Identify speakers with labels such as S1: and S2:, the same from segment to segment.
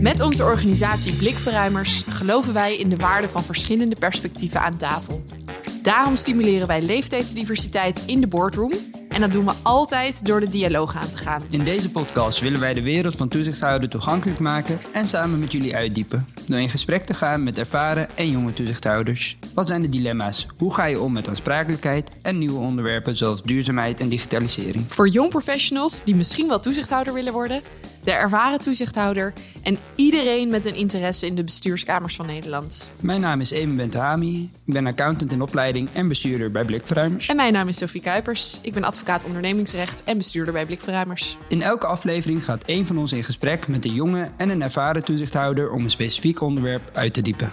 S1: Met onze organisatie Blikverruimers geloven wij in de waarde van verschillende perspectieven aan tafel. Daarom stimuleren wij leeftijdsdiversiteit in de boardroom. En dat doen we altijd door de dialoog aan te gaan.
S2: In deze podcast willen wij de wereld van toezichthouder toegankelijk maken en samen met jullie uitdiepen. Door in gesprek te gaan met ervaren en jonge toezichthouders. Wat zijn de dilemma's? Hoe ga je om met aansprakelijkheid en nieuwe onderwerpen zoals duurzaamheid en digitalisering?
S1: Voor jong professionals die misschien wel toezichthouder willen worden, de ervaren toezichthouder en iedereen met een interesse in de bestuurskamers van Nederland.
S2: Mijn naam is Eben Bentahami. Ik ben accountant in opleiding en bestuurder bij Blikverruimers.
S1: En mijn naam is Sophie Kuipers. Ik ben advocaat ondernemingsrecht en bestuurder bij Blikverruimers.
S2: In elke aflevering gaat één van ons in gesprek met een jonge en een ervaren toezichthouder om een specifiek onderwerp uit te diepen.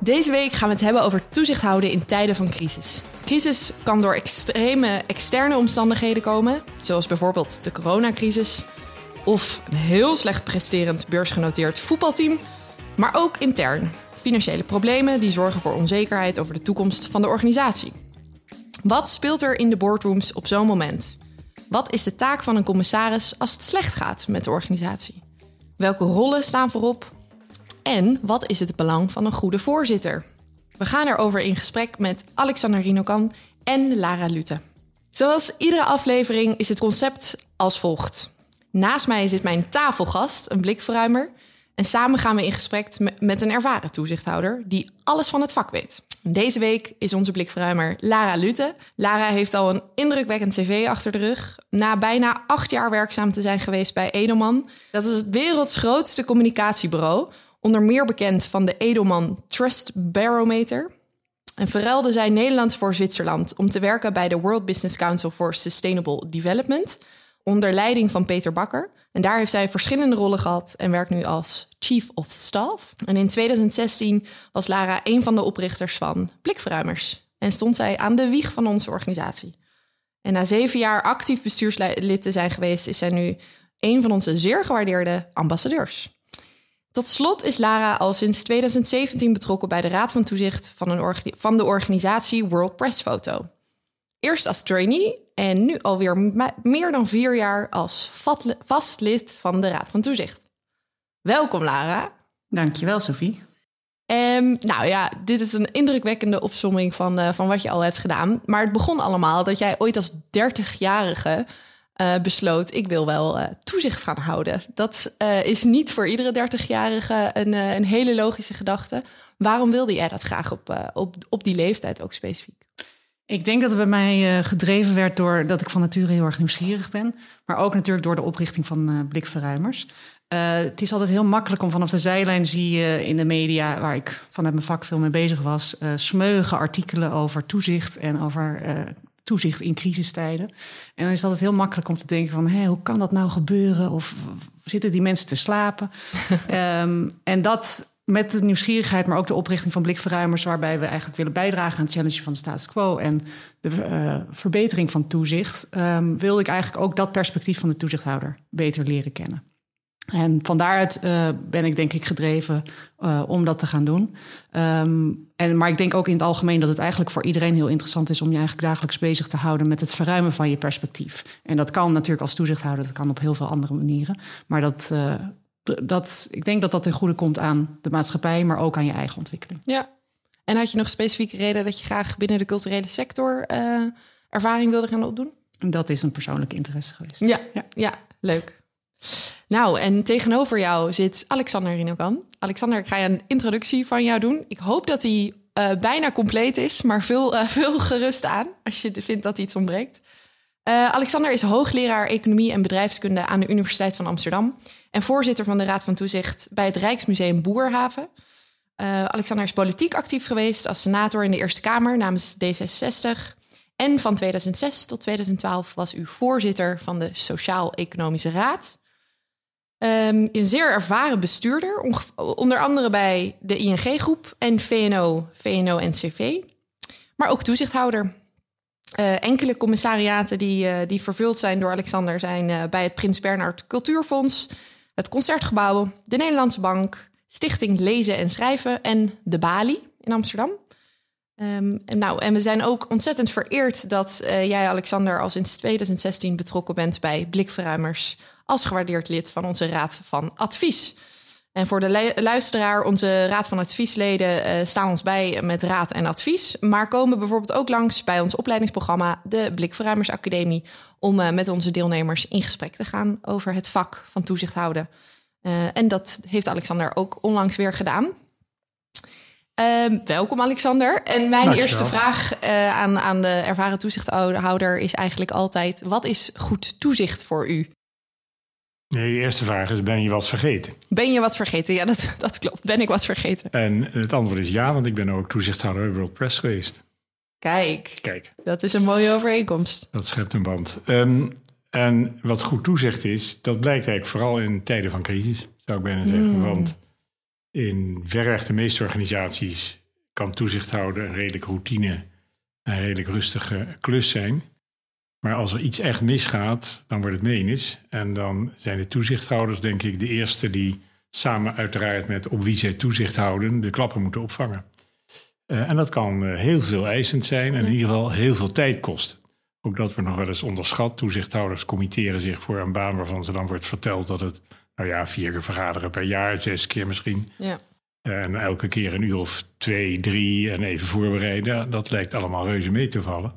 S1: Deze week gaan we het hebben over toezicht houden in tijden van crisis. Crisis kan door extreme externe omstandigheden komen, zoals bijvoorbeeld de coronacrisis of een heel slecht presterend beursgenoteerd voetbalteam, maar ook intern. Financiële problemen die zorgen voor onzekerheid over de toekomst van de organisatie. Wat speelt er in de boardrooms op zo'n moment? Wat is de taak van een commissaris als het slecht gaat met de organisatie? Welke rollen staan voorop? En wat is het belang van een goede voorzitter? We gaan erover in gesprek met Alexander Rinokan en Lara Lute. Zoals iedere aflevering is het concept als volgt. Naast mij zit mijn tafelgast, een blikverruimer. En samen gaan we in gesprek met een ervaren toezichthouder die alles van het vak weet. Deze week is onze blikverruimer Lara Lute. Lara heeft al een indrukwekkend cv achter de rug. Na bijna acht jaar werkzaam te zijn geweest bij Edelman. Dat is het werelds grootste communicatiebureau. Onder meer bekend van de Edelman Trust Barometer. En verruilde zij Nederland voor Zwitserland om te werken bij de World Business Council for Sustainable Development onder leiding van Peter Bakker. En daar heeft zij verschillende rollen gehad en werkt nu als Chief of Staff. En in 2016 was Lara een van de oprichters van Blikverruimers en stond zij aan de wieg van onze organisatie. En na zeven jaar actief bestuurslid te zijn geweest, is zij nu een van onze zeer gewaardeerde ambassadeurs. Tot slot is Lara al sinds 2017 betrokken bij de Raad van Toezicht van, een van de organisatie World Press Photo. Eerst als trainee en nu alweer meer dan vier jaar als vast lid van de Raad van Toezicht. Welkom, Lara.
S3: Dankjewel, Sophie.
S1: Um, nou ja, dit is een indrukwekkende opsomming van, uh, van wat je al hebt gedaan. Maar het begon allemaal dat jij ooit als 30-jarige uh, eh, besloot: ik wil wel uh, toezicht gaan houden. Dat is niet voor iedere 30-jarige een, een hele logische gedachte. Waarom wilde jij dat graag op, op, op die leeftijd ook specifiek?
S3: Ik denk dat het bij mij uh, gedreven werd door dat ik van nature heel erg nieuwsgierig ben. Maar ook natuurlijk door de oprichting van uh, Blikverruimers. Uh, het is altijd heel makkelijk om vanaf de zijlijn zie je in de media, waar ik vanuit mijn vak veel mee bezig was, smeuige artikelen over toezicht en over toezicht in crisistijden. En dan is het altijd heel makkelijk om te denken van, hé, hoe kan dat nou gebeuren? Of zitten die mensen te slapen? um, en dat met de nieuwsgierigheid, maar ook de oprichting van Blikverruimers, waarbij we eigenlijk willen bijdragen aan het challenge van de status quo en de uh, verbetering van toezicht, um, wilde ik eigenlijk ook dat perspectief van de toezichthouder beter leren kennen. En van daaruit uh, ben ik denk ik gedreven uh, om dat te gaan doen. Um, en, maar ik denk ook in het algemeen dat het eigenlijk voor iedereen heel interessant is om je eigenlijk dagelijks bezig te houden met het verruimen van je perspectief. En dat kan natuurlijk als toezichthouder, dat kan op heel veel andere manieren. Maar dat, dat, ik denk dat dat ten goede komt aan de maatschappij, maar ook aan je eigen ontwikkeling.
S1: Ja. En had je nog specifieke reden dat je graag binnen de culturele sector uh, ervaring wilde gaan opdoen?
S3: Dat is een persoonlijke interesse geweest.
S1: Ja, ja. ja leuk. Nou, en tegenover jou zit Alexander Rinokan. Alexander, ik ga een introductie van jou doen. Ik hoop dat hij uh, bijna compleet is, maar veel, uh, veel gerust aan als je vindt dat iets ontbreekt. Alexander is hoogleraar economie en bedrijfskunde aan de Universiteit van Amsterdam voorzitter van de Raad van Toezicht bij het Rijksmuseum Boerhaven. Uh, Alexander is politiek actief geweest als senator in de Eerste Kamer namens D66. En van 2006 tot 2012 was u voorzitter van de Sociaal-Economische Raad. Um, een zeer ervaren bestuurder, onder andere bij de ING-groep en VNO, VNO-NCV. Maar ook toezichthouder. Uh, enkele commissariaten die, uh, die vervuld zijn door Alexander zijn bij het Prins Bernhard Cultuurfonds, het Concertgebouw, de Nederlandse Bank, Stichting Lezen en Schrijven en de Bali in Amsterdam. Um, en, nou, en we zijn ook ontzettend vereerd dat jij, Alexander, al sinds 2016 betrokken bent bij Blikverruimers als gewaardeerd lid van onze Raad van Advies. En voor de luisteraar, onze Raad van Adviesleden uh, staan ons bij met raad en advies. Maar komen bijvoorbeeld ook langs bij ons opleidingsprogramma, de Blikverruimers Academie, om uh, met onze deelnemers in gesprek te gaan over het vak van toezicht houden. Uh, en dat heeft Alexander ook onlangs weer gedaan. Ehm, welkom Alexander. En mijn eerste vraag aan, aan de ervaren toezichthouder is eigenlijk altijd: wat is goed toezicht voor u?
S4: Nee, je eerste vraag is: ben je wat vergeten?
S1: Ben je wat vergeten? Ja, dat, dat klopt. Ben ik wat vergeten?
S4: En het antwoord is ja, want ik ben ook toezichthouder bij World Press geweest.
S1: Kijk,
S4: Kijk,
S1: dat is een mooie overeenkomst.
S4: dat schept een band. Ehm, en wat goed toezicht is, dat blijkt eigenlijk vooral in tijden van crisis, zou ik bijna zeggen. Want in verreweg de meeste organisaties kan toezicht houden een redelijk routine en een redelijk rustige klus zijn. Maar als er iets echt misgaat, dan wordt het menens. En dan zijn de toezichthouders, denk ik, de eerste die samen uiteraard met op wie zij toezicht houden, de klappen moeten opvangen. Uh, en dat kan uh, heel veel eisend zijn en in ieder geval heel veel tijd kosten. Ook dat wordt nog wel eens onderschat. Toezichthouders committeren zich voor een baan waarvan ze dan wordt verteld dat het, nou ja, vier keer vergaderen per jaar, zes keer misschien.
S1: Ja.
S4: En elke keer een uur of twee, drie en even voorbereiden. Dat lijkt allemaal reuze mee te vallen.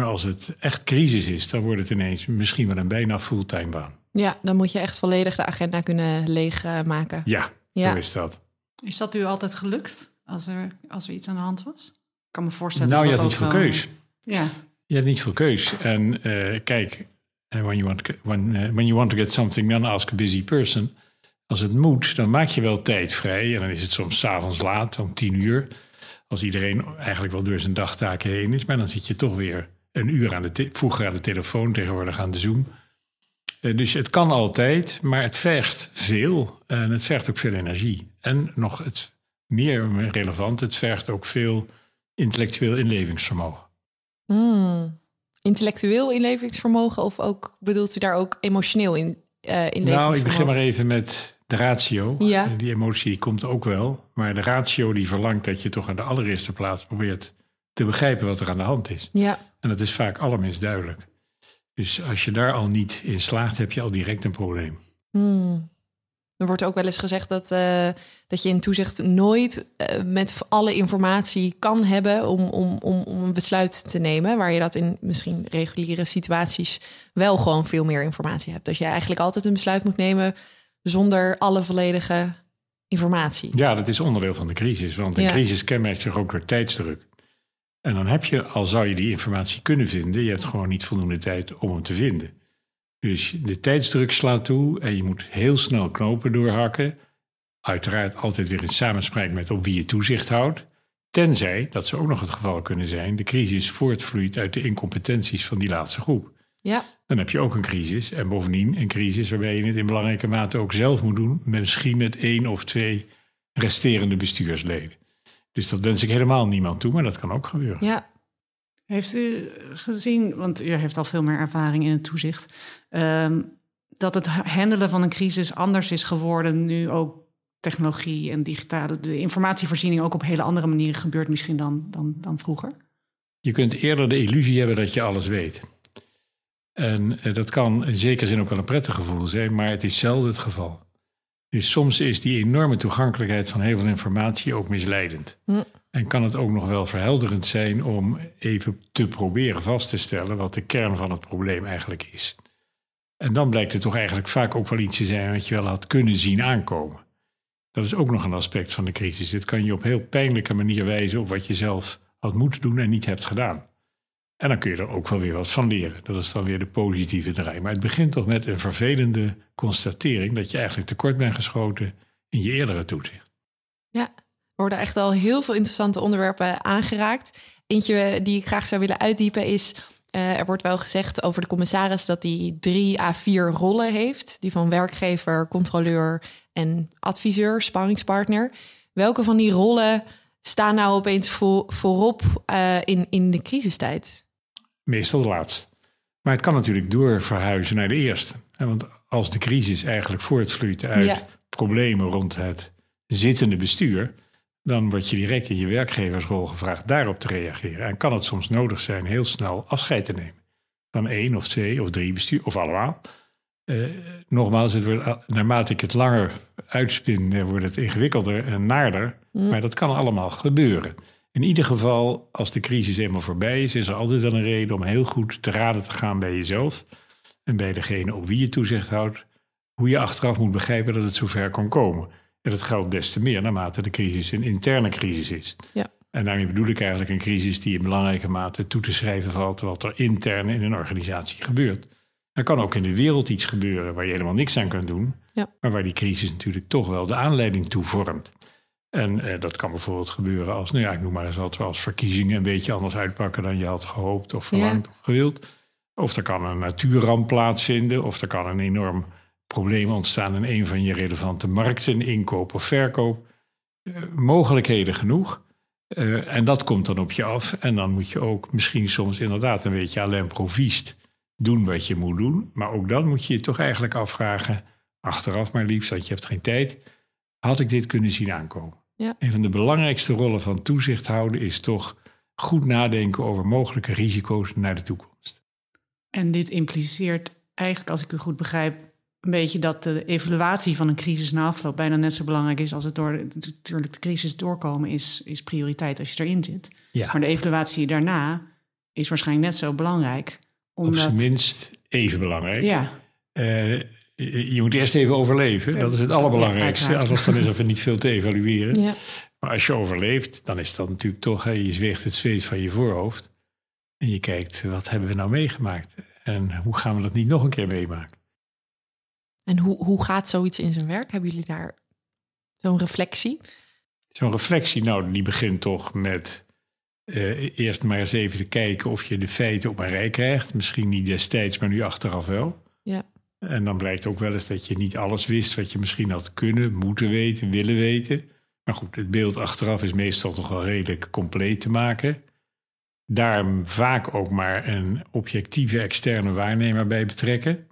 S4: Maar als het echt crisis is, dan wordt het ineens misschien wel een bijna fulltime baan.
S1: Ja, dan moet je echt volledig de agenda kunnen leegmaken.
S4: ja,
S1: Ja.
S4: zo is dat.
S3: Is dat u altijd gelukt als er, als er iets aan de hand was? Ik kan me voorstellen
S4: Nou, je
S3: dat
S4: hebt niet
S3: dat
S4: veel keus.
S3: Ja,
S4: Je hebt niet veel keus. En eh, kijk, eh, when you, want, when, eh, when you want to get something done, ask a busy person. Als het moet, dan maak je wel tijd vrij. En dan is het soms 's avonds laat, om tien uur. Als iedereen eigenlijk wel door zijn dagtaken heen is. Maar dan zit je toch weer een uur aan de vroeger aan de telefoon, tegenwoordig aan de Zoom. Eh, dus het kan altijd, maar het vergt veel. En het vergt ook veel energie. En nog het meer relevant, het vergt ook veel intellectueel inlevingsvermogen.
S1: Hmm. Intellectueel inlevingsvermogen of ook bedoelt u daar ook emotioneel in? eh
S4: Nou, ik begin maar even met de ratio.
S1: Ja.
S4: Eh, Die emotie komt ook wel. Maar de ratio die verlangt dat je toch aan de allereerste plaats probeert te begrijpen wat er aan de hand is.
S1: Ja,
S4: En dat is vaak allerminst duidelijk. Dus als je daar al niet in slaagt, heb je al direct een probleem.
S1: Hmm. Er wordt ook wel eens gezegd dat, eh, dat je in toezicht nooit eh, met alle informatie kan hebben om, om, om, om een besluit te nemen. Waar je dat in misschien reguliere situaties wel gewoon veel meer informatie hebt. Dat je eigenlijk altijd een besluit moet nemen zonder alle volledige informatie.
S4: Ja, dat is onderdeel van de crisis. Want een
S1: Ja.
S4: crisis kenmerkt zich ook door tijdsdruk. En dan heb je, al zou je die informatie kunnen vinden, je hebt gewoon niet voldoende tijd om hem te vinden. Dus de tijdsdruk slaat toe en je moet heel snel knopen doorhakken. Uiteraard altijd weer in samenspraak met op wie je toezicht houdt. Tenzij, dat zou ook nog het geval kunnen zijn, de crisis voortvloeit uit de incompetenties van die laatste groep.
S1: Ja,
S4: Dan heb je ook een crisis. En bovendien een crisis waarbij je het in belangrijke mate ook zelf moet doen. Misschien met één of twee resterende bestuursleden. Dus dat wens ik helemaal niemand toe, maar dat kan ook gebeuren.
S1: ja.
S3: Heeft u gezien, want u heeft al veel meer ervaring in het toezicht, ehm, dat het handelen van een crisis anders is geworden nu ook technologie en digitale, de informatievoorziening ook op hele andere manieren gebeurt misschien dan, dan, dan vroeger?
S4: Je kunt eerder de illusie hebben dat je alles weet. En eh, dat kan in zekere zin ook wel een prettig gevoel zijn, maar het is zelden het geval. Dus soms is die enorme toegankelijkheid van heel veel informatie ook misleidend.
S1: Hm.
S4: En kan het ook nog wel verhelderend zijn om even te proberen vast te stellen wat de kern van het probleem eigenlijk is. En dan blijkt het toch eigenlijk vaak ook wel iets te zijn wat je wel had kunnen zien aankomen. Dat is ook nog een aspect van de crisis. Dit kan je op heel pijnlijke manier wijzen op wat je zelf had moeten doen en niet hebt gedaan. En dan kun je er ook wel weer wat van leren. Dat is dan weer de positieve draai. Maar het begint toch met een vervelende constatering dat je eigenlijk tekort bent geschoten in je eerdere toezicht.
S1: Ja, er worden echt al heel veel interessante onderwerpen aangeraakt. Eentje die ik graag zou willen uitdiepen is... eh, er wordt wel gezegd over de commissaris dat hij drie à vier rollen heeft. Die van werkgever, controleur en adviseur, sparringspartner. Welke van die rollen staan nou opeens voor, voorop eh, in, in de crisistijd?
S4: Meestal de laatste. Maar het kan natuurlijk doorverhuizen naar de eerste. Want als de crisis eigenlijk voortvloeit uit
S1: Ja.
S4: problemen rond het zittende bestuur, dan word je direct in je werkgeversrol gevraagd daarop te reageren. En kan het soms nodig zijn heel snel afscheid te nemen van één of twee of drie bestuur, of allemaal. Uh, nogmaals, het wordt, naarmate ik het langer uitspin, wordt het ingewikkelder en naarder. Mm. Maar dat kan allemaal gebeuren. In ieder geval, als de crisis eenmaal voorbij is, is er altijd wel een reden om heel goed te raden te gaan bij jezelf en bij degene op wie je toezicht houdt, hoe je achteraf moet begrijpen dat het zover kon komen. En dat geldt des te meer naarmate de crisis een interne crisis is.
S1: Ja.
S4: En daarmee bedoel ik eigenlijk een crisis die in belangrijke mate toe te schrijven valt wat er intern in een organisatie gebeurt. Er kan ook in de wereld iets gebeuren waar je helemaal niks aan kunt doen,
S1: ja.
S4: maar waar die crisis natuurlijk toch wel de aanleiding toe vormt. En eh, dat kan bijvoorbeeld gebeuren als, nou ja, ik noem maar eens wat, als verkiezingen een beetje anders uitpakken dan je had gehoopt of verlangd of gewild. Of er kan een natuurramp plaatsvinden, of er kan een enorm probleem ontstaan in een van je relevante markten, inkoop of verkoop. Uh, mogelijkheden genoeg. Uh, en dat komt dan op je af. En dan moet je ook misschien soms inderdaad een beetje alleen l'improvist doen wat je moet doen. Maar ook dan moet je je toch eigenlijk afvragen, achteraf maar liefst, dat je hebt geen tijd. Had ik dit kunnen zien aankomen?
S1: Ja.
S4: Een van de belangrijkste rollen van toezicht houden is toch goed nadenken over mogelijke risico's naar de toekomst.
S3: En dit impliceert eigenlijk, als ik u goed begrijp, een beetje dat de evaluatie van een crisis na afloop bijna net zo belangrijk is als het door natuurlijk de crisis doorkomen is, is prioriteit als je erin zit.
S4: Ja.
S3: Maar de evaluatie daarna is waarschijnlijk net zo belangrijk. Omdat,
S4: Op zijn minst even belangrijk.
S3: Ja.
S4: Uh, je moet eerst even overleven. Dat is het allerbelangrijkste. Anders dan is er niet veel te evalueren.
S1: Ja.
S4: Maar als je overleeft, dan is dat natuurlijk toch... je zweegt het zweet van je voorhoofd. En je kijkt, wat hebben we nou meegemaakt? En hoe gaan we dat niet nog een keer meemaken?
S1: En hoe, hoe gaat zoiets in zijn werk? Hebben jullie daar zo'n reflectie?
S4: Zo'n reflectie, nou, die begint toch met... Uh, eerst maar eens even te kijken of je de feiten op een rij krijgt. Misschien niet destijds, maar nu achteraf wel. En dan blijkt ook wel eens dat je niet alles wist wat je misschien had kunnen, moeten weten, willen weten. Maar goed, het beeld achteraf is meestal toch wel redelijk compleet te maken. Daar vaak ook maar een objectieve externe waarnemer bij betrekken.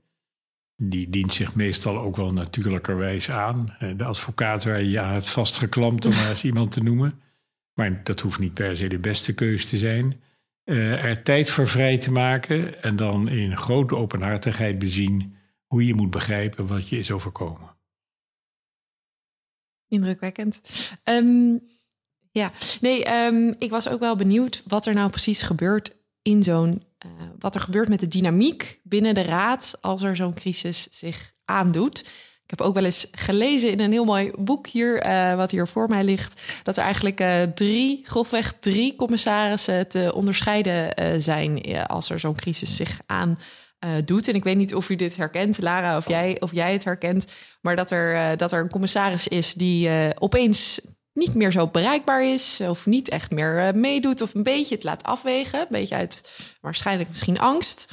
S4: Die dient zich meestal ook wel natuurlijkerwijs aan. De advocaat waar je aan hebt vastgeklampt, om maar eens iemand te noemen. Maar dat hoeft niet per se de beste keus te zijn. Uh, er tijd voor vrij te maken en dan in grote openhartigheid bezien hoe je moet begrijpen wat je is overkomen.
S1: Indrukwekkend. Um, ja, nee, um, ik was ook wel benieuwd wat er nou precies gebeurt in zo'n. Uh, wat er gebeurt met de dynamiek binnen de raad als er zo'n crisis zich aandoet. Ik heb ook wel eens gelezen in een heel mooi boek hier, uh, wat hier voor mij ligt, dat er eigenlijk uh, drie, grofweg drie commissarissen te onderscheiden zijn als er zo'n crisis zich aan uh, doet. En ik weet niet of u dit herkent, Lara, of jij, of jij het herkent. Maar dat er, uh, dat er een commissaris is die uh, opeens niet meer zo bereikbaar is. Of niet echt meer meedoet. Of een beetje het laat afwegen. Een beetje uit waarschijnlijk misschien angst.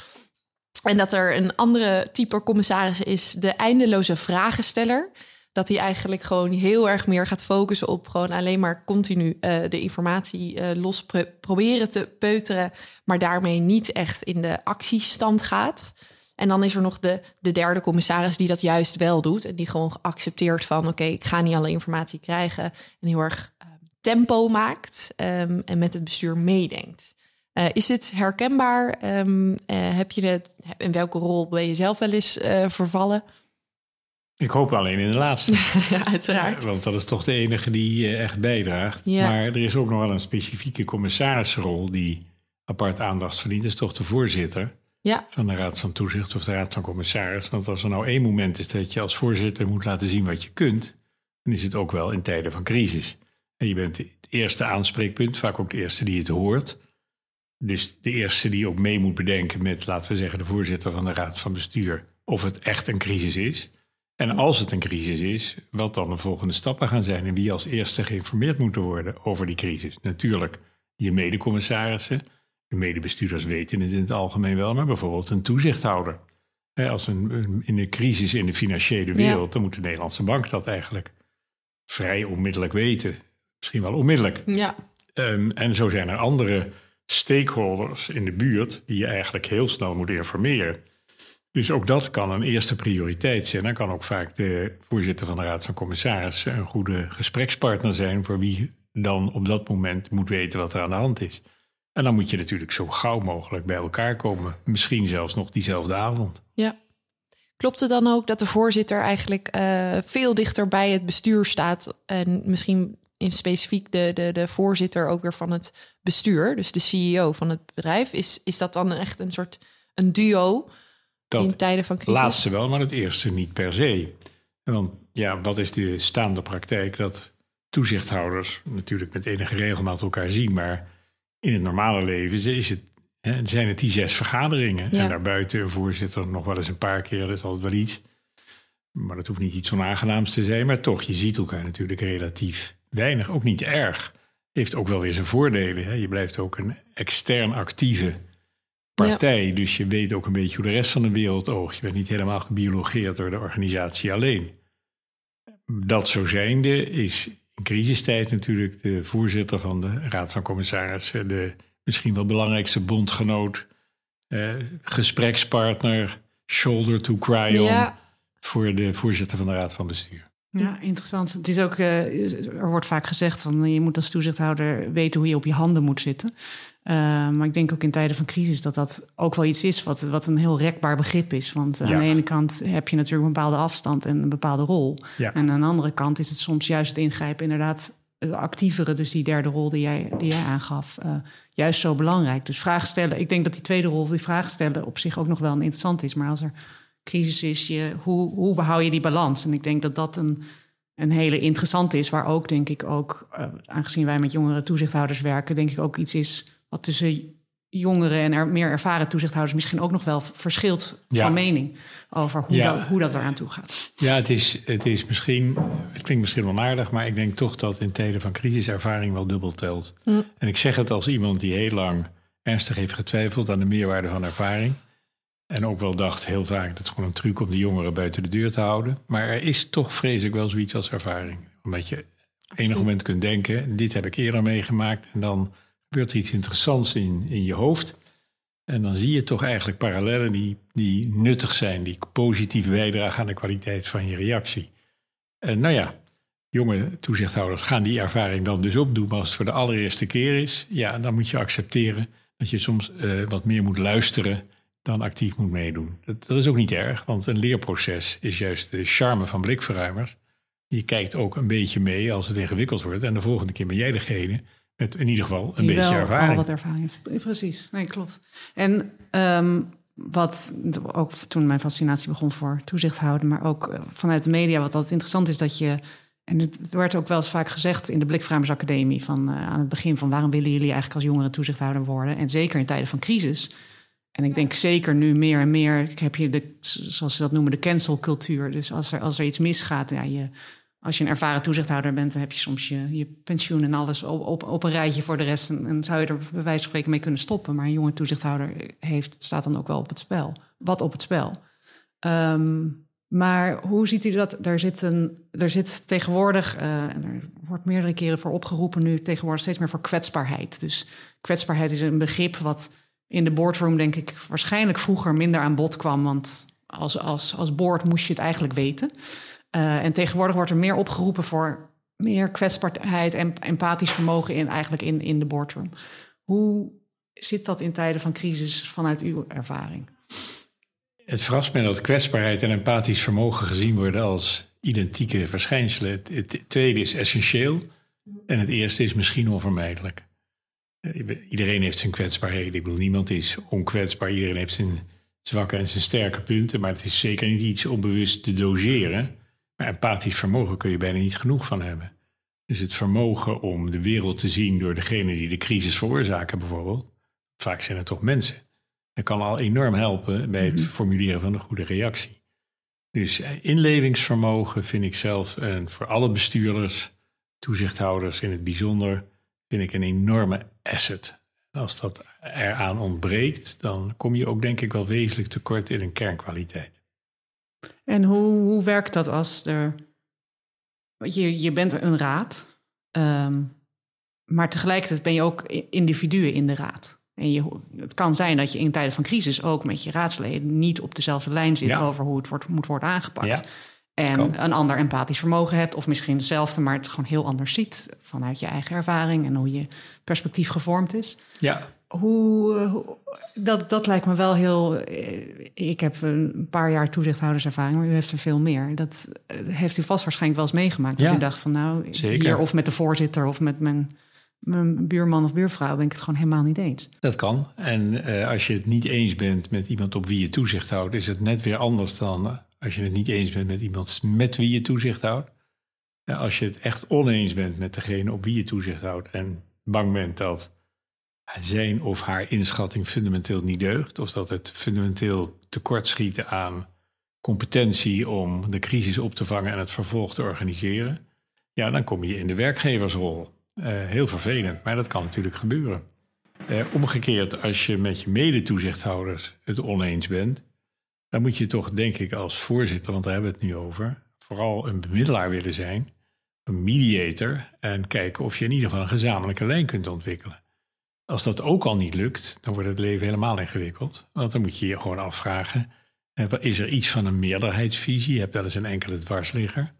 S1: En dat er een andere type commissaris is, de eindeloze vragensteller dat hij eigenlijk gewoon heel erg meer gaat focussen op gewoon alleen maar continu uh, de informatie uh, los pro proberen te peuteren, maar daarmee niet echt in de actiestand gaat. En dan is er nog de, de derde commissaris die dat juist wel doet en die gewoon accepteert van oké, ik ga niet alle informatie krijgen en heel erg uh, tempo maakt um, en met het bestuur meedenkt. is dit herkenbaar? Um, heb je de, in welke rol ben je zelf wel eens vervallen?
S4: Ik hoop alleen in de laatste.
S1: ja, uiteraard.
S4: Want dat is toch de enige die uh, echt bijdraagt.
S1: Ja.
S4: Maar er is ook nog wel een specifieke commissarisrol die apart aandacht verdient. Dat is toch de voorzitter
S1: ja.
S4: van de Raad van Toezicht of de Raad van Commissaris. Want als er nou één moment is dat je als voorzitter moet laten zien wat je kunt, dan is het ook wel in tijden van crisis. En je bent het eerste aanspreekpunt, vaak ook de eerste die het hoort. Dus de eerste die ook mee moet bedenken met, laten we zeggen, de voorzitter van de Raad van Bestuur, of het echt een crisis is. En als het een crisis is, wat dan de volgende stappen gaan zijn en wie als eerste geïnformeerd moeten worden over die crisis. Natuurlijk je medecommissarissen, de medebestuurders weten het in het algemeen wel, maar bijvoorbeeld een toezichthouder. Als een, in een crisis in de financiële wereld, ja. dan moet de Nederlandse bank dat eigenlijk vrij onmiddellijk weten. Misschien wel onmiddellijk.
S1: Ja.
S4: Um, en zo zijn er andere stakeholders in de buurt die je eigenlijk heel snel moet informeren. Dus ook dat kan een eerste prioriteit zijn. Dan kan ook vaak de voorzitter van de Raad van Commissarissen een goede gesprekspartner zijn voor wie dan op dat moment moet weten wat er aan de hand is. En dan moet je natuurlijk zo gauw mogelijk bij elkaar komen. Misschien zelfs nog diezelfde avond.
S1: Ja. Klopt het dan ook dat de voorzitter eigenlijk uh, veel dichter bij het bestuur staat en misschien in specifiek de, de, de voorzitter ook weer van het bestuur, dus de CEO van het bedrijf? Is, is dat dan echt een soort een duo dat in tijden van crisis?
S4: laatste wel, maar het eerste niet per se. Want ja, wat is de staande praktijk dat toezichthouders natuurlijk met enige regelmaat elkaar zien, maar in het normale leven is het, hè, zijn het die zes vergaderingen. En daarbuiten een voorzitter nog wel eens een paar keer, dat is altijd wel iets. Maar dat hoeft niet iets onaangenaams te zijn, maar toch, je ziet elkaar natuurlijk relatief weinig, ook niet erg. Heeft ook wel weer zijn voordelen. Hè. Je blijft ook een extern actieve partij, dus je weet ook een beetje hoe de rest van de wereld oogt. Je bent niet helemaal gebiologeerd door de organisatie alleen. Dat zo zijnde is in crisistijd natuurlijk de voorzitter van de Raad van Commissarissen, de misschien wel belangrijkste bondgenoot, eh, gesprekspartner, shoulder to cry on voor de voorzitter van de Raad van Bestuur.
S3: Ja, interessant. Het is ook, uh, er wordt vaak gezegd van je moet als toezichthouder weten hoe je op je handen moet zitten. Uh, maar ik denk ook in tijden van crisis dat dat ook wel iets is wat, wat een heel rekbaar begrip is. Want aan de ene kant heb je natuurlijk een bepaalde afstand en een bepaalde rol. Ja. En aan de andere kant is het soms juist het ingrijpen inderdaad de actievere, dus die derde rol die jij, die jij aangaf, uh, juist zo belangrijk. Dus vragen stellen. Ik denk dat die tweede rol, die vragen stellen, op zich ook nog wel interessant is. Maar als er crisis is, je, hoe, hoe behoud je die balans? En ik denk dat dat een, een hele interessante is, waar ook, denk ik, ook, uh, aangezien wij met jongere toezichthouders werken, denk ik ook iets is wat tussen jongeren en er meer ervaren toezichthouders misschien ook nog wel verschilt van mening over hoe, dat, hoe dat eraan toe gaat.
S4: Ja, het is, het is misschien, het klinkt misschien onaardig, maar ik denk toch dat in tijden van crisis ervaring wel dubbel telt. Mm. En ik zeg het als iemand die heel lang ernstig heeft getwijfeld aan de meerwaarde van ervaring. En ook wel dacht heel vaak dat het gewoon een truc om de jongeren buiten de deur te houden. Maar er is toch vrees ik wel zoiets als ervaring. Omdat je enig moment kunt denken, dit heb ik eerder meegemaakt. En dan gebeurt iets interessants in, in je hoofd. En dan zie je toch eigenlijk parallellen die, die nuttig zijn, die positief bijdragen aan de kwaliteit van je reactie. En nou ja, jonge toezichthouders gaan die ervaring dan dus opdoen. Maar als het voor de allereerste keer is, ja, dan moet je accepteren dat je soms uh, wat meer moet luisteren dan actief moet meedoen. Dat, dat, is ook niet erg, want een leerproces is juist de charme van blikverruimers. Je kijkt ook een beetje mee als het ingewikkeld wordt. En de volgende keer ben jij degene met in ieder geval een beetje ervaring.
S3: Al wat ervaring heeft. Precies, nee, klopt. En um, wat ook toen mijn fascinatie begon voor toezicht houden, maar ook eh, vanuit de media, wat altijd interessant is dat je. En het werd ook wel eens vaak gezegd in de Blikvruimersacademie van uh, aan het begin van waarom willen jullie eigenlijk als jongeren toezichthouder worden? En zeker in tijden van crisis. En ik denk zeker nu meer en meer heb je de, zoals ze dat noemen, de cancelcultuur. Dus als er, als er iets misgaat, ja, je als je een ervaren toezichthouder bent, dan heb je soms je, je pensioen en alles op, op, een rijtje voor de rest. En, zou je er bij wijze van spreken mee kunnen stoppen. Maar een jonge toezichthouder heeft, staat dan ook wel op het spel. Wat op het spel. Um, maar hoe ziet u dat? Er zit, een, er zit tegenwoordig, uh, en er wordt meerdere keren voor opgeroepen nu, tegenwoordig steeds meer voor kwetsbaarheid. Dus kwetsbaarheid is een begrip wat in de boardroom, denk ik, waarschijnlijk vroeger minder aan bod kwam. Want als, als, als board moest je het eigenlijk weten. Uh, en tegenwoordig wordt er meer opgeroepen voor meer kwetsbaarheid en empathisch vermogen in, eigenlijk in, in de boardroom. Hoe zit dat in tijden van crisis vanuit uw ervaring?
S4: Het verrast me dat kwetsbaarheid en empathisch vermogen gezien worden als identieke verschijnselen. Het, tweede is essentieel en het eerste is misschien onvermijdelijk. Iedereen heeft zijn kwetsbaarheden. Ik bedoel, niemand is onkwetsbaar. Iedereen heeft zijn zwakke en zijn sterke punten. Maar het is zeker niet iets om bewust te doseren. Maar empathisch vermogen kun je bijna niet genoeg van hebben. Dus het vermogen om de wereld te zien door degene die de crisis veroorzaken, bijvoorbeeld. Vaak zijn het toch mensen. Dat kan al enorm helpen bij het mhm. formuleren van een goede reactie. Dus eh, inlevingsvermogen vind ik zelf, en voor alle bestuurders, toezichthouders in het bijzonder, vind ik een enorme asset. als dat eraan ontbreekt, dan kom je ook denk ik wel wezenlijk tekort in een kernkwaliteit.
S3: En hoe, hoe werkt dat als er. Je, je bent een raad, um, maar tegelijkertijd ben je ook individuen in de raad. En je, het kan zijn dat je in tijden van crisis ook met je raadsleden niet op dezelfde lijn zit over hoe het wordt, moet worden aangepakt. Ja. En een ander empathisch vermogen hebt, of misschien hetzelfde, maar het gewoon heel anders ziet vanuit je eigen ervaring en hoe je perspectief gevormd is.
S4: Ja.
S3: Hoe, hoe- dat, dat lijkt me wel heel. eh, Ik heb een paar jaar toezichthouderservaring, maar u heeft er veel meer. Dat eh, heeft u vast waarschijnlijk wel eens meegemaakt. Dat
S4: Ja,
S3: u dacht van nou,
S4: zeker.
S3: hier of met de voorzitter of met mijn, mijn buurman of buurvrouw ben ik het gewoon helemaal niet eens.
S4: Dat kan. En eh, als je het niet eens bent met iemand op wie je toezicht houdt, is het net weer anders dan eh, als je het niet eens bent met iemand met wie je toezicht houdt. Als je het echt oneens bent met degene op wie je toezicht houdt en bang bent dat zijn of haar inschatting fundamenteel niet deugt, of dat het fundamenteel tekortschieten aan competentie om de crisis op te vangen en het vervolg te organiseren, ja, dan kom je in de werkgeversrol. Eh, heel vervelend, maar dat kan natuurlijk gebeuren. Eh, omgekeerd, als je met je medetoezichthouders het oneens bent, dan moet je toch, denk ik, als voorzitter, want daar hebben we het nu over, vooral een bemiddelaar willen zijn, een mediator, en kijken of je in ieder geval een gezamenlijke lijn kunt ontwikkelen. Als dat ook al niet lukt, dan wordt het leven helemaal ingewikkeld. Want dan moet je je gewoon afvragen, eh, is er iets van een meerderheidsvisie? Je hebt wel eens een enkele dwarsligger.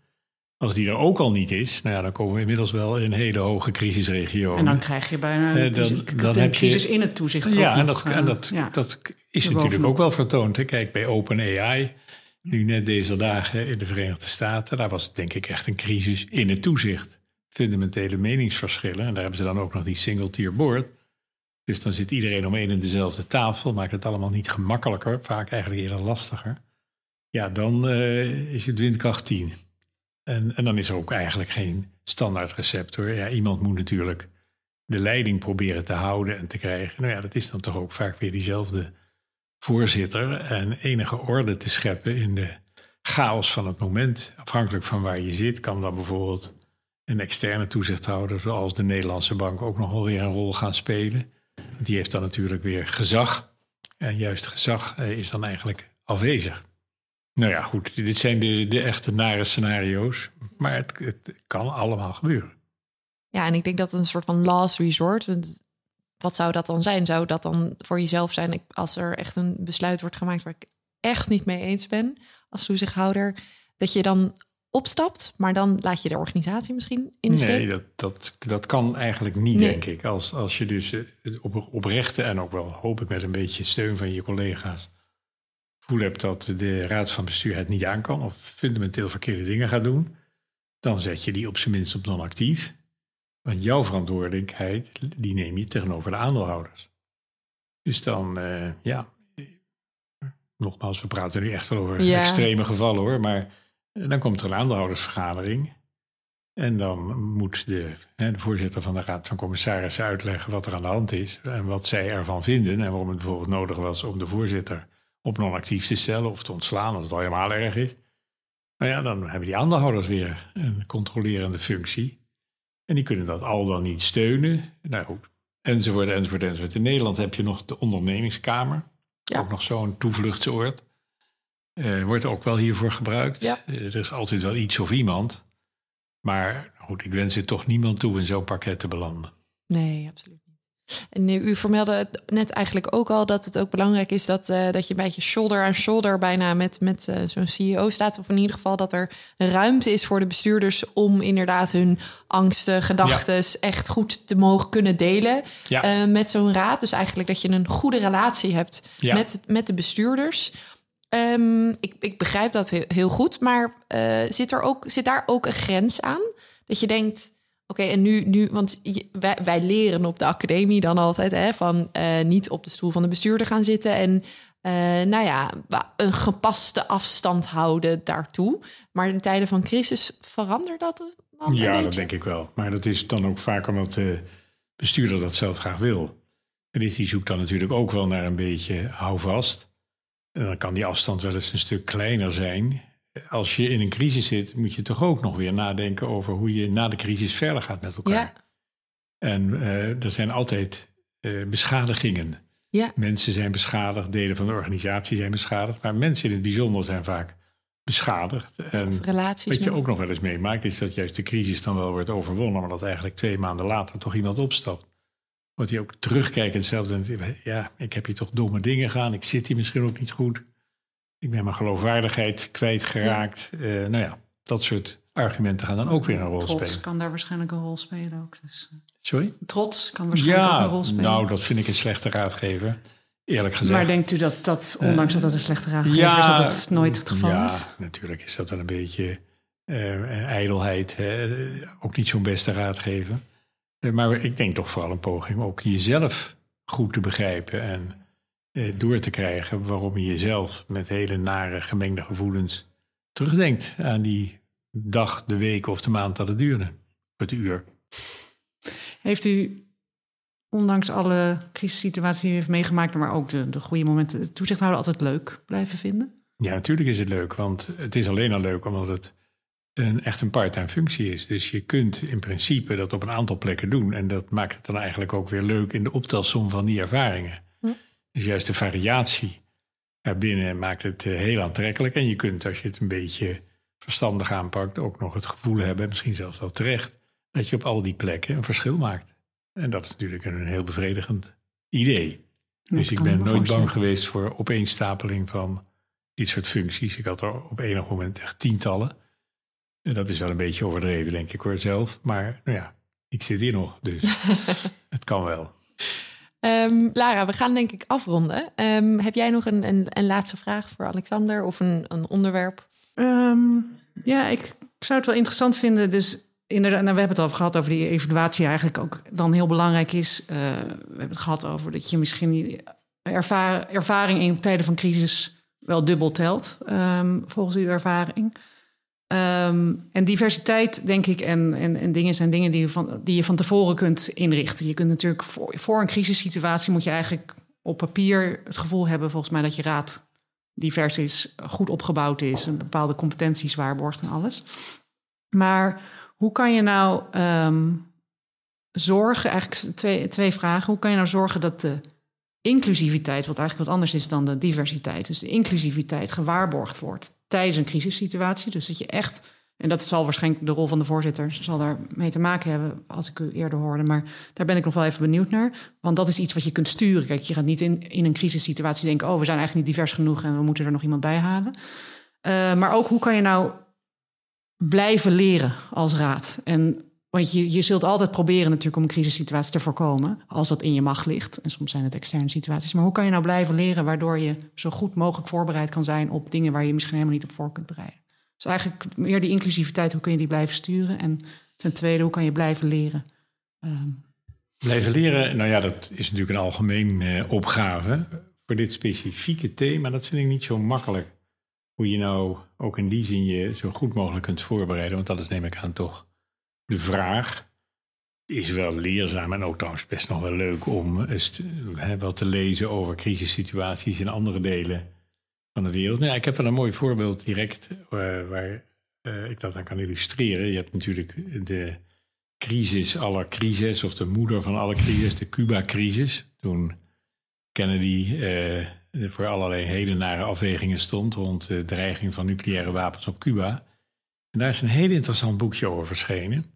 S4: Als die er ook al niet is, nou ja, dan komen we inmiddels wel in een hele hoge crisisregio.
S3: En dan krijg je bijna
S4: Eh,
S3: een
S4: dan-
S3: crisis-
S4: dan heb je-
S3: crisis in het toezicht.
S4: Ja,
S3: ook
S4: en
S3: nog,
S4: dat,
S3: eh,
S4: en dat,
S3: ja.
S4: dat is
S3: Erbovenop.
S4: natuurlijk ook wel vertoond. Hè. Kijk, bij OpenAI, nu net deze dagen in de Verenigde Staten, daar was het denk ik echt een crisis in het toezicht. Fundamentele meningsverschillen. En daar hebben ze dan ook nog die single tier board. Dus dan zit iedereen om één en dezelfde tafel, maakt het allemaal niet gemakkelijker, vaak eigenlijk eerder lastiger. Ja, dan eh, is het windkracht 10. En, en dan is er ook eigenlijk geen standaard recept hoor. Ja, iemand moet natuurlijk de leiding proberen te houden en te krijgen. Nou ja, dat is dan toch ook vaak weer diezelfde voorzitter. En enige orde te scheppen in de chaos van het moment. Afhankelijk van waar je zit, kan dan bijvoorbeeld een externe toezichthouder, zoals de Nederlandse bank, ook nog wel weer een rol gaan spelen. Die heeft dan natuurlijk weer gezag. En juist gezag eh, is dan eigenlijk afwezig. Nou ja, goed, dit zijn de, de echte nare scenario's. Maar het, het kan allemaal gebeuren.
S1: Ja, en ik denk dat een soort van last resort. Wat zou dat dan zijn? Zou dat dan voor jezelf zijn als er echt een besluit wordt gemaakt waar ik echt niet mee eens ben als toezichthouder, dat je dan opstapt, maar dan laat je de organisatie misschien in de steek?
S4: Nee, dat, dat, dat kan eigenlijk niet,
S1: Nee.
S4: denk ik. Als, als je dus eh, op, oprechte en ook wel, hoop ik, met een beetje steun van je collega's voel hebt dat de raad van bestuur het niet aan kan of fundamenteel verkeerde dingen gaat doen, dan zet je die op zijn minst op non-actief. Want jouw verantwoordelijkheid, die neem je tegenover de aandeelhouders. Dus dan, eh, ja, nogmaals, we praten nu echt wel over
S1: Ja.
S4: extreme gevallen hoor, maar eh, dan komt er een aandeelhoudersvergadering. En dan moet de, hè, de voorzitter van de Raad van Commissarissen uitleggen wat er aan de hand is en wat zij ervan vinden en waarom het bijvoorbeeld nodig was om de voorzitter op non-actief te stellen of te ontslaan als het al helemaal erg is. Nou ja, dan hebben die aandeelhouders weer een controlerende functie. En die kunnen dat al dan niet steunen. Nou goed, enzovoort, enzovoort, enzovoort. In Nederland heb je nog de ondernemingskamer.
S1: Ja.
S4: Ook nog zo'n toevluchtsoord. Eh, wordt ook wel hiervoor gebruikt.
S1: Ja.
S4: Eh, er is altijd wel iets of iemand. Maar goed, ik wens het toch niemand toe in zo'n pakket te belanden.
S1: Nee, absoluut niet. En nu, u vermeldde het net eigenlijk ook al dat het ook belangrijk is dat, eh, dat je een beetje shoulder aan shoulder bijna met, met eh, zo'n CEO staat. Of in ieder geval dat er ruimte is voor de bestuurders om inderdaad hun angsten, gedachten echt goed te mogen kunnen delen
S4: Ja.
S1: eh, met zo'n raad. Dus eigenlijk dat je een goede relatie hebt met, met de bestuurders. Ehm, ik, ik begrijp dat heel, heel goed, maar eh, zit, er ook, zit daar ook een grens aan? Dat je denkt, oké, en nu, nu want je- wij, wij leren op de academie dan altijd hè, van eh, niet op de stoel van de bestuurder gaan zitten en eh, nou ja, een gepaste afstand houden daartoe. Maar in tijden van crisis verandert dat dan
S4: Ja,
S1: beetje?
S4: dat denk ik wel. Maar dat is dan ook vaak omdat de bestuurder dat zelf graag wil. En die zoekt dan natuurlijk ook wel naar een beetje houvast. En dan kan die afstand wel eens een stuk kleiner zijn. Als je in een crisis zit, moet je toch ook nog weer nadenken over hoe je na de crisis verder gaat met elkaar.
S1: Ja.
S4: En eh, er zijn altijd eh, beschadigingen.
S1: Ja.
S4: Mensen zijn beschadigd, delen van de organisatie zijn beschadigd, maar mensen in het bijzonder zijn vaak beschadigd. En
S1: Relaties.
S4: wat je ook nog wel eens meemaakt, is dat juist de crisis dan wel wordt overwonnen, maar dat eigenlijk twee maanden later toch iemand opstapt. Wordt hij ook terugkijkend zelf denkt, ja, ik heb hier toch domme dingen gedaan, ik zit hier misschien ook niet goed. Ik ben mijn geloofwaardigheid kwijtgeraakt. Eh nou ja, dat soort argumenten gaan dan ook weer een rol
S3: Trots
S4: spelen.
S3: kan daar waarschijnlijk een rol spelen ook. Dus, eh,
S4: Sorry?
S3: trots kan waarschijnlijk ook
S4: Ja,
S3: een rol spelen.
S4: nou, dat vind ik een slechte raadgever. Eerlijk gezegd.
S3: maar denkt u dat dat, ondanks dat dat een slechte raadgever
S4: ja,
S3: is, dat het nooit het geval
S4: ja,
S3: is?
S4: natuurlijk is dat wel een beetje eh, ijdelheid. Hè? Ook niet zo'n beste raadgever. Eh, maar ik denk toch vooral een poging ook jezelf goed te begrijpen en eh, door te krijgen waarom je jezelf met hele nare gemengde gevoelens terugdenkt aan die dag, de week of de maand dat het duurde. Het uur.
S3: Heeft u, ondanks alle crisissituaties die u heeft meegemaakt, maar ook de, de goede momenten, het toezichthouder altijd leuk blijven vinden?
S4: Ja, natuurlijk is het leuk, want het is alleen al leuk omdat het een, echt een part-time functie is. Dus je kunt in principe dat op een aantal plekken doen. En dat maakt het dan eigenlijk ook weer leuk in de optelsom van die ervaringen.
S1: Hm.
S4: Dus juist de variatie erbinnen maakt het eh, heel aantrekkelijk. En je kunt, als je het een beetje verstandig aanpakt, ook nog het gevoel hebben, misschien zelfs wel terecht, dat je op al die plekken een verschil maakt. En dat is natuurlijk een heel bevredigend idee. Dus ik ben nooit bang geweest voor opeenstapeling van dit soort functies. Ik had er op enig moment echt tientallen. En dat is wel een beetje overdreven, denk ik hoor zelf. Maar nou ja, ik zit hier nog, dus het kan wel.
S1: Ehm, Lara, we gaan denk ik afronden. Ehm, heb jij nog een, een, een laatste vraag voor Alexander of een, een onderwerp?
S3: Ehm, ja, ik, ik zou het wel interessant vinden. Dus inderdaad, nou, we hebben het al gehad over die evaluatie eigenlijk ook dan heel belangrijk is. Eh, we hebben het gehad over dat je misschien die ervaring in tijden van crisis wel dubbel telt, ehm, volgens uw ervaring. Ehm, en diversiteit, denk ik, en, en, en dingen zijn dingen die je, van, die je van tevoren kunt inrichten. Je kunt natuurlijk voor, voor een crisissituatie moet je eigenlijk op papier het gevoel hebben, volgens mij, dat je raad divers is, goed opgebouwd is, en bepaalde competenties waarborgt en alles. Maar hoe kan je nou ehm, zorgen, eigenlijk twee, twee vragen, hoe kan je nou zorgen dat de inclusiviteit, wat eigenlijk wat anders is dan de diversiteit, dus de inclusiviteit gewaarborgd wordt tijdens een crisissituatie. Dus dat je echt, en dat zal waarschijnlijk de rol van de voorzitter, zal daar mee te maken hebben als ik u eerder hoorde, maar daar ben ik nog wel even benieuwd naar. Want dat is iets wat je kunt sturen. Kijk, je gaat niet in, in een crisissituatie denken, oh, we zijn eigenlijk niet divers genoeg en we moeten er nog iemand bij halen. Uh, maar ook hoe kan je nou blijven leren als raad? En want je, je zult altijd proberen natuurlijk om een crisissituatie te voorkomen, als dat in je macht ligt. En soms zijn het externe situaties. Maar hoe kan je nou blijven leren waardoor je zo goed mogelijk voorbereid kan zijn op dingen waar je misschien helemaal niet op voor kunt bereiden? Dus eigenlijk meer die inclusiviteit, hoe kun je die blijven sturen? En ten tweede, hoe kan je blijven leren?
S4: Um... Blijven leren, nou ja, dat is natuurlijk een algemeen uh, opgave. Voor dit specifieke thema, dat vind ik niet zo makkelijk. Hoe je nou ook in die zin je zo goed mogelijk kunt voorbereiden. Want dat is neem ik aan toch de vraag is wel leerzaam en ook trouwens best nog wel leuk om hè, wat te lezen over crisissituaties in andere delen van de wereld. Nou, ik heb wel een mooi voorbeeld direct uh, waar uh, ik dat aan kan illustreren. Je hebt natuurlijk de crisis aller crises, of de moeder van alle crisis, de Cuba-crisis. Toen Kennedy uh, voor allerlei hele nare afwegingen stond rond de dreiging van nucleaire wapens op Cuba. En daar is een heel interessant boekje over verschenen.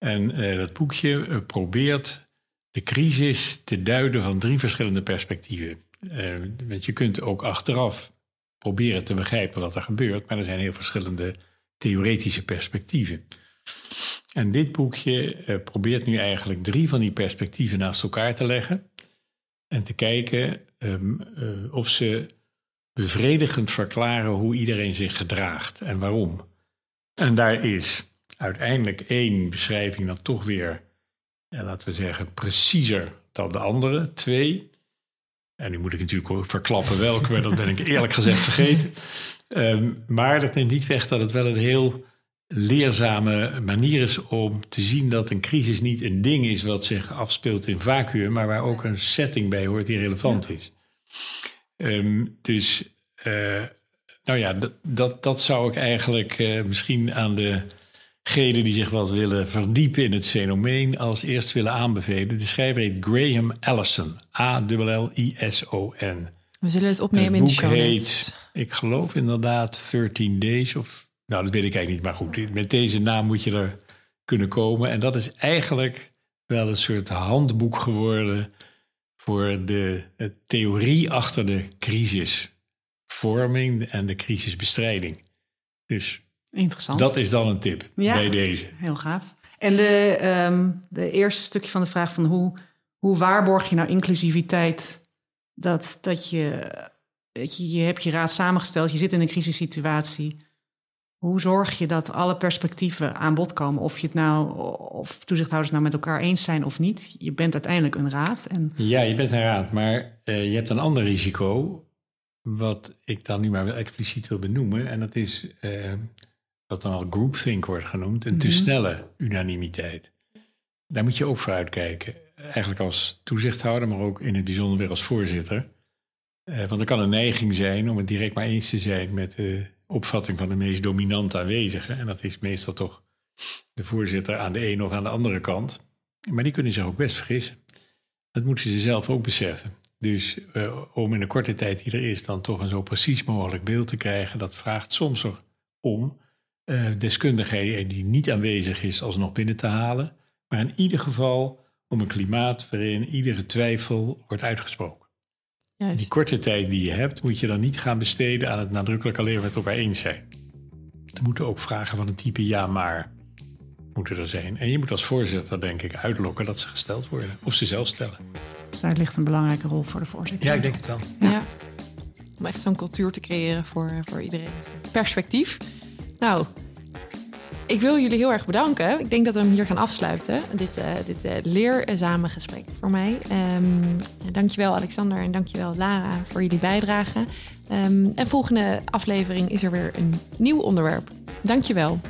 S4: En uh, dat boekje uh, probeert de crisis te duiden van drie verschillende perspectieven. Uh, want je kunt ook achteraf proberen te begrijpen wat er gebeurt, maar er zijn heel verschillende theoretische perspectieven. En dit boekje probeert nu eigenlijk drie van die perspectieven naast elkaar te leggen en te kijken um, of ze bevredigend verklaren hoe iedereen zich gedraagt en waarom. En daar is uiteindelijk één beschrijving dan toch weer, ja, laten we zeggen, preciezer dan de andere. Twee, en nu moet ik natuurlijk ook verklappen welke, maar dat ben ik eerlijk gezegd vergeten. Um, maar dat neemt niet weg dat het wel een heel leerzame manier is om te zien dat een crisis niet een ding is wat zich afspeelt in vacuüm, maar waar ook een setting bij hoort die relevant ja. is. Um, dus, uh, nou ja, dat, dat, dat zou ik eigenlijk uh, misschien aan de degenen die zich wat willen verdiepen in het fenomeen als eerst willen aanbevelen. De schrijver heet Graham Allison. A-L-L-I-S-O-N.
S1: We zullen het opnemen in de show
S4: heet, ik geloof inderdaad 13 Days of... Nou, dat weet ik eigenlijk niet, maar goed. Met deze naam moet je er kunnen komen. En dat is eigenlijk wel een soort handboek geworden... voor de, de theorie achter de crisisvorming en de crisisbestrijding. Dus
S3: Interessant.
S4: Dat is dan een tip
S3: Ja.
S4: bij deze.
S3: Heel gaaf. En de, ehm, de eerste stukje van de vraag van hoe, hoe waarborg je nou inclusiviteit? Dat, dat je, dat je, je hebt je raad samengesteld, je zit in een crisissituatie. Hoe zorg je dat alle perspectieven aan bod komen? Of je het nou, of toezichthouders nou met elkaar eens zijn of niet. Je bent uiteindelijk een raad. En
S4: Ja, je bent een raad, maar eh, je hebt een ander risico. Wat ik dan nu maar wel expliciet wil benoemen. En dat is eh, wat dan al groupthink wordt genoemd. Een te
S3: Mhm.
S4: snelle unanimiteit. Daar moet je ook voor uitkijken. Eigenlijk als toezichthouder, maar ook in het bijzonder weer als voorzitter. Eh, want er kan een neiging zijn om het direct maar eens te zijn met de opvatting van de meest dominante aanwezige. En dat is meestal toch de voorzitter aan de ene of aan de andere kant. Maar die kunnen zich ook best vergissen. Dat moeten ze zelf ook beseffen. Dus eh, om in de korte tijd die er is, dan toch een zo precies mogelijk beeld te krijgen, dat vraagt soms om eh deskundigheid die niet aanwezig is, alsnog binnen te halen. Maar in ieder geval om een klimaat waarin iedere twijfel wordt uitgesproken.
S1: Juist.
S4: Die korte tijd die je hebt, moet je dan niet gaan besteden aan het nadrukkelijk alleen met elkaar eens zijn. Er moeten ook vragen van een type ja maar moeten er zijn. En je moet als voorzitter denk ik uitlokken dat ze gesteld worden. Of ze zelf stellen.
S3: dus daar ligt een belangrijke rol voor de voorzitter.
S4: het wel.
S1: Ja. Om echt zo'n cultuur te creëren voor, voor iedereen. Perspectief. Nou, ik wil jullie heel erg bedanken. Ik denk dat we hem hier gaan afsluiten. Dit, eh dit eh leerzame gesprek voor mij. Ehm dankjewel Alexander en dankjewel Lara voor jullie bijdrage. Ehm, en volgende aflevering is er weer een nieuw onderwerp. Dankjewel.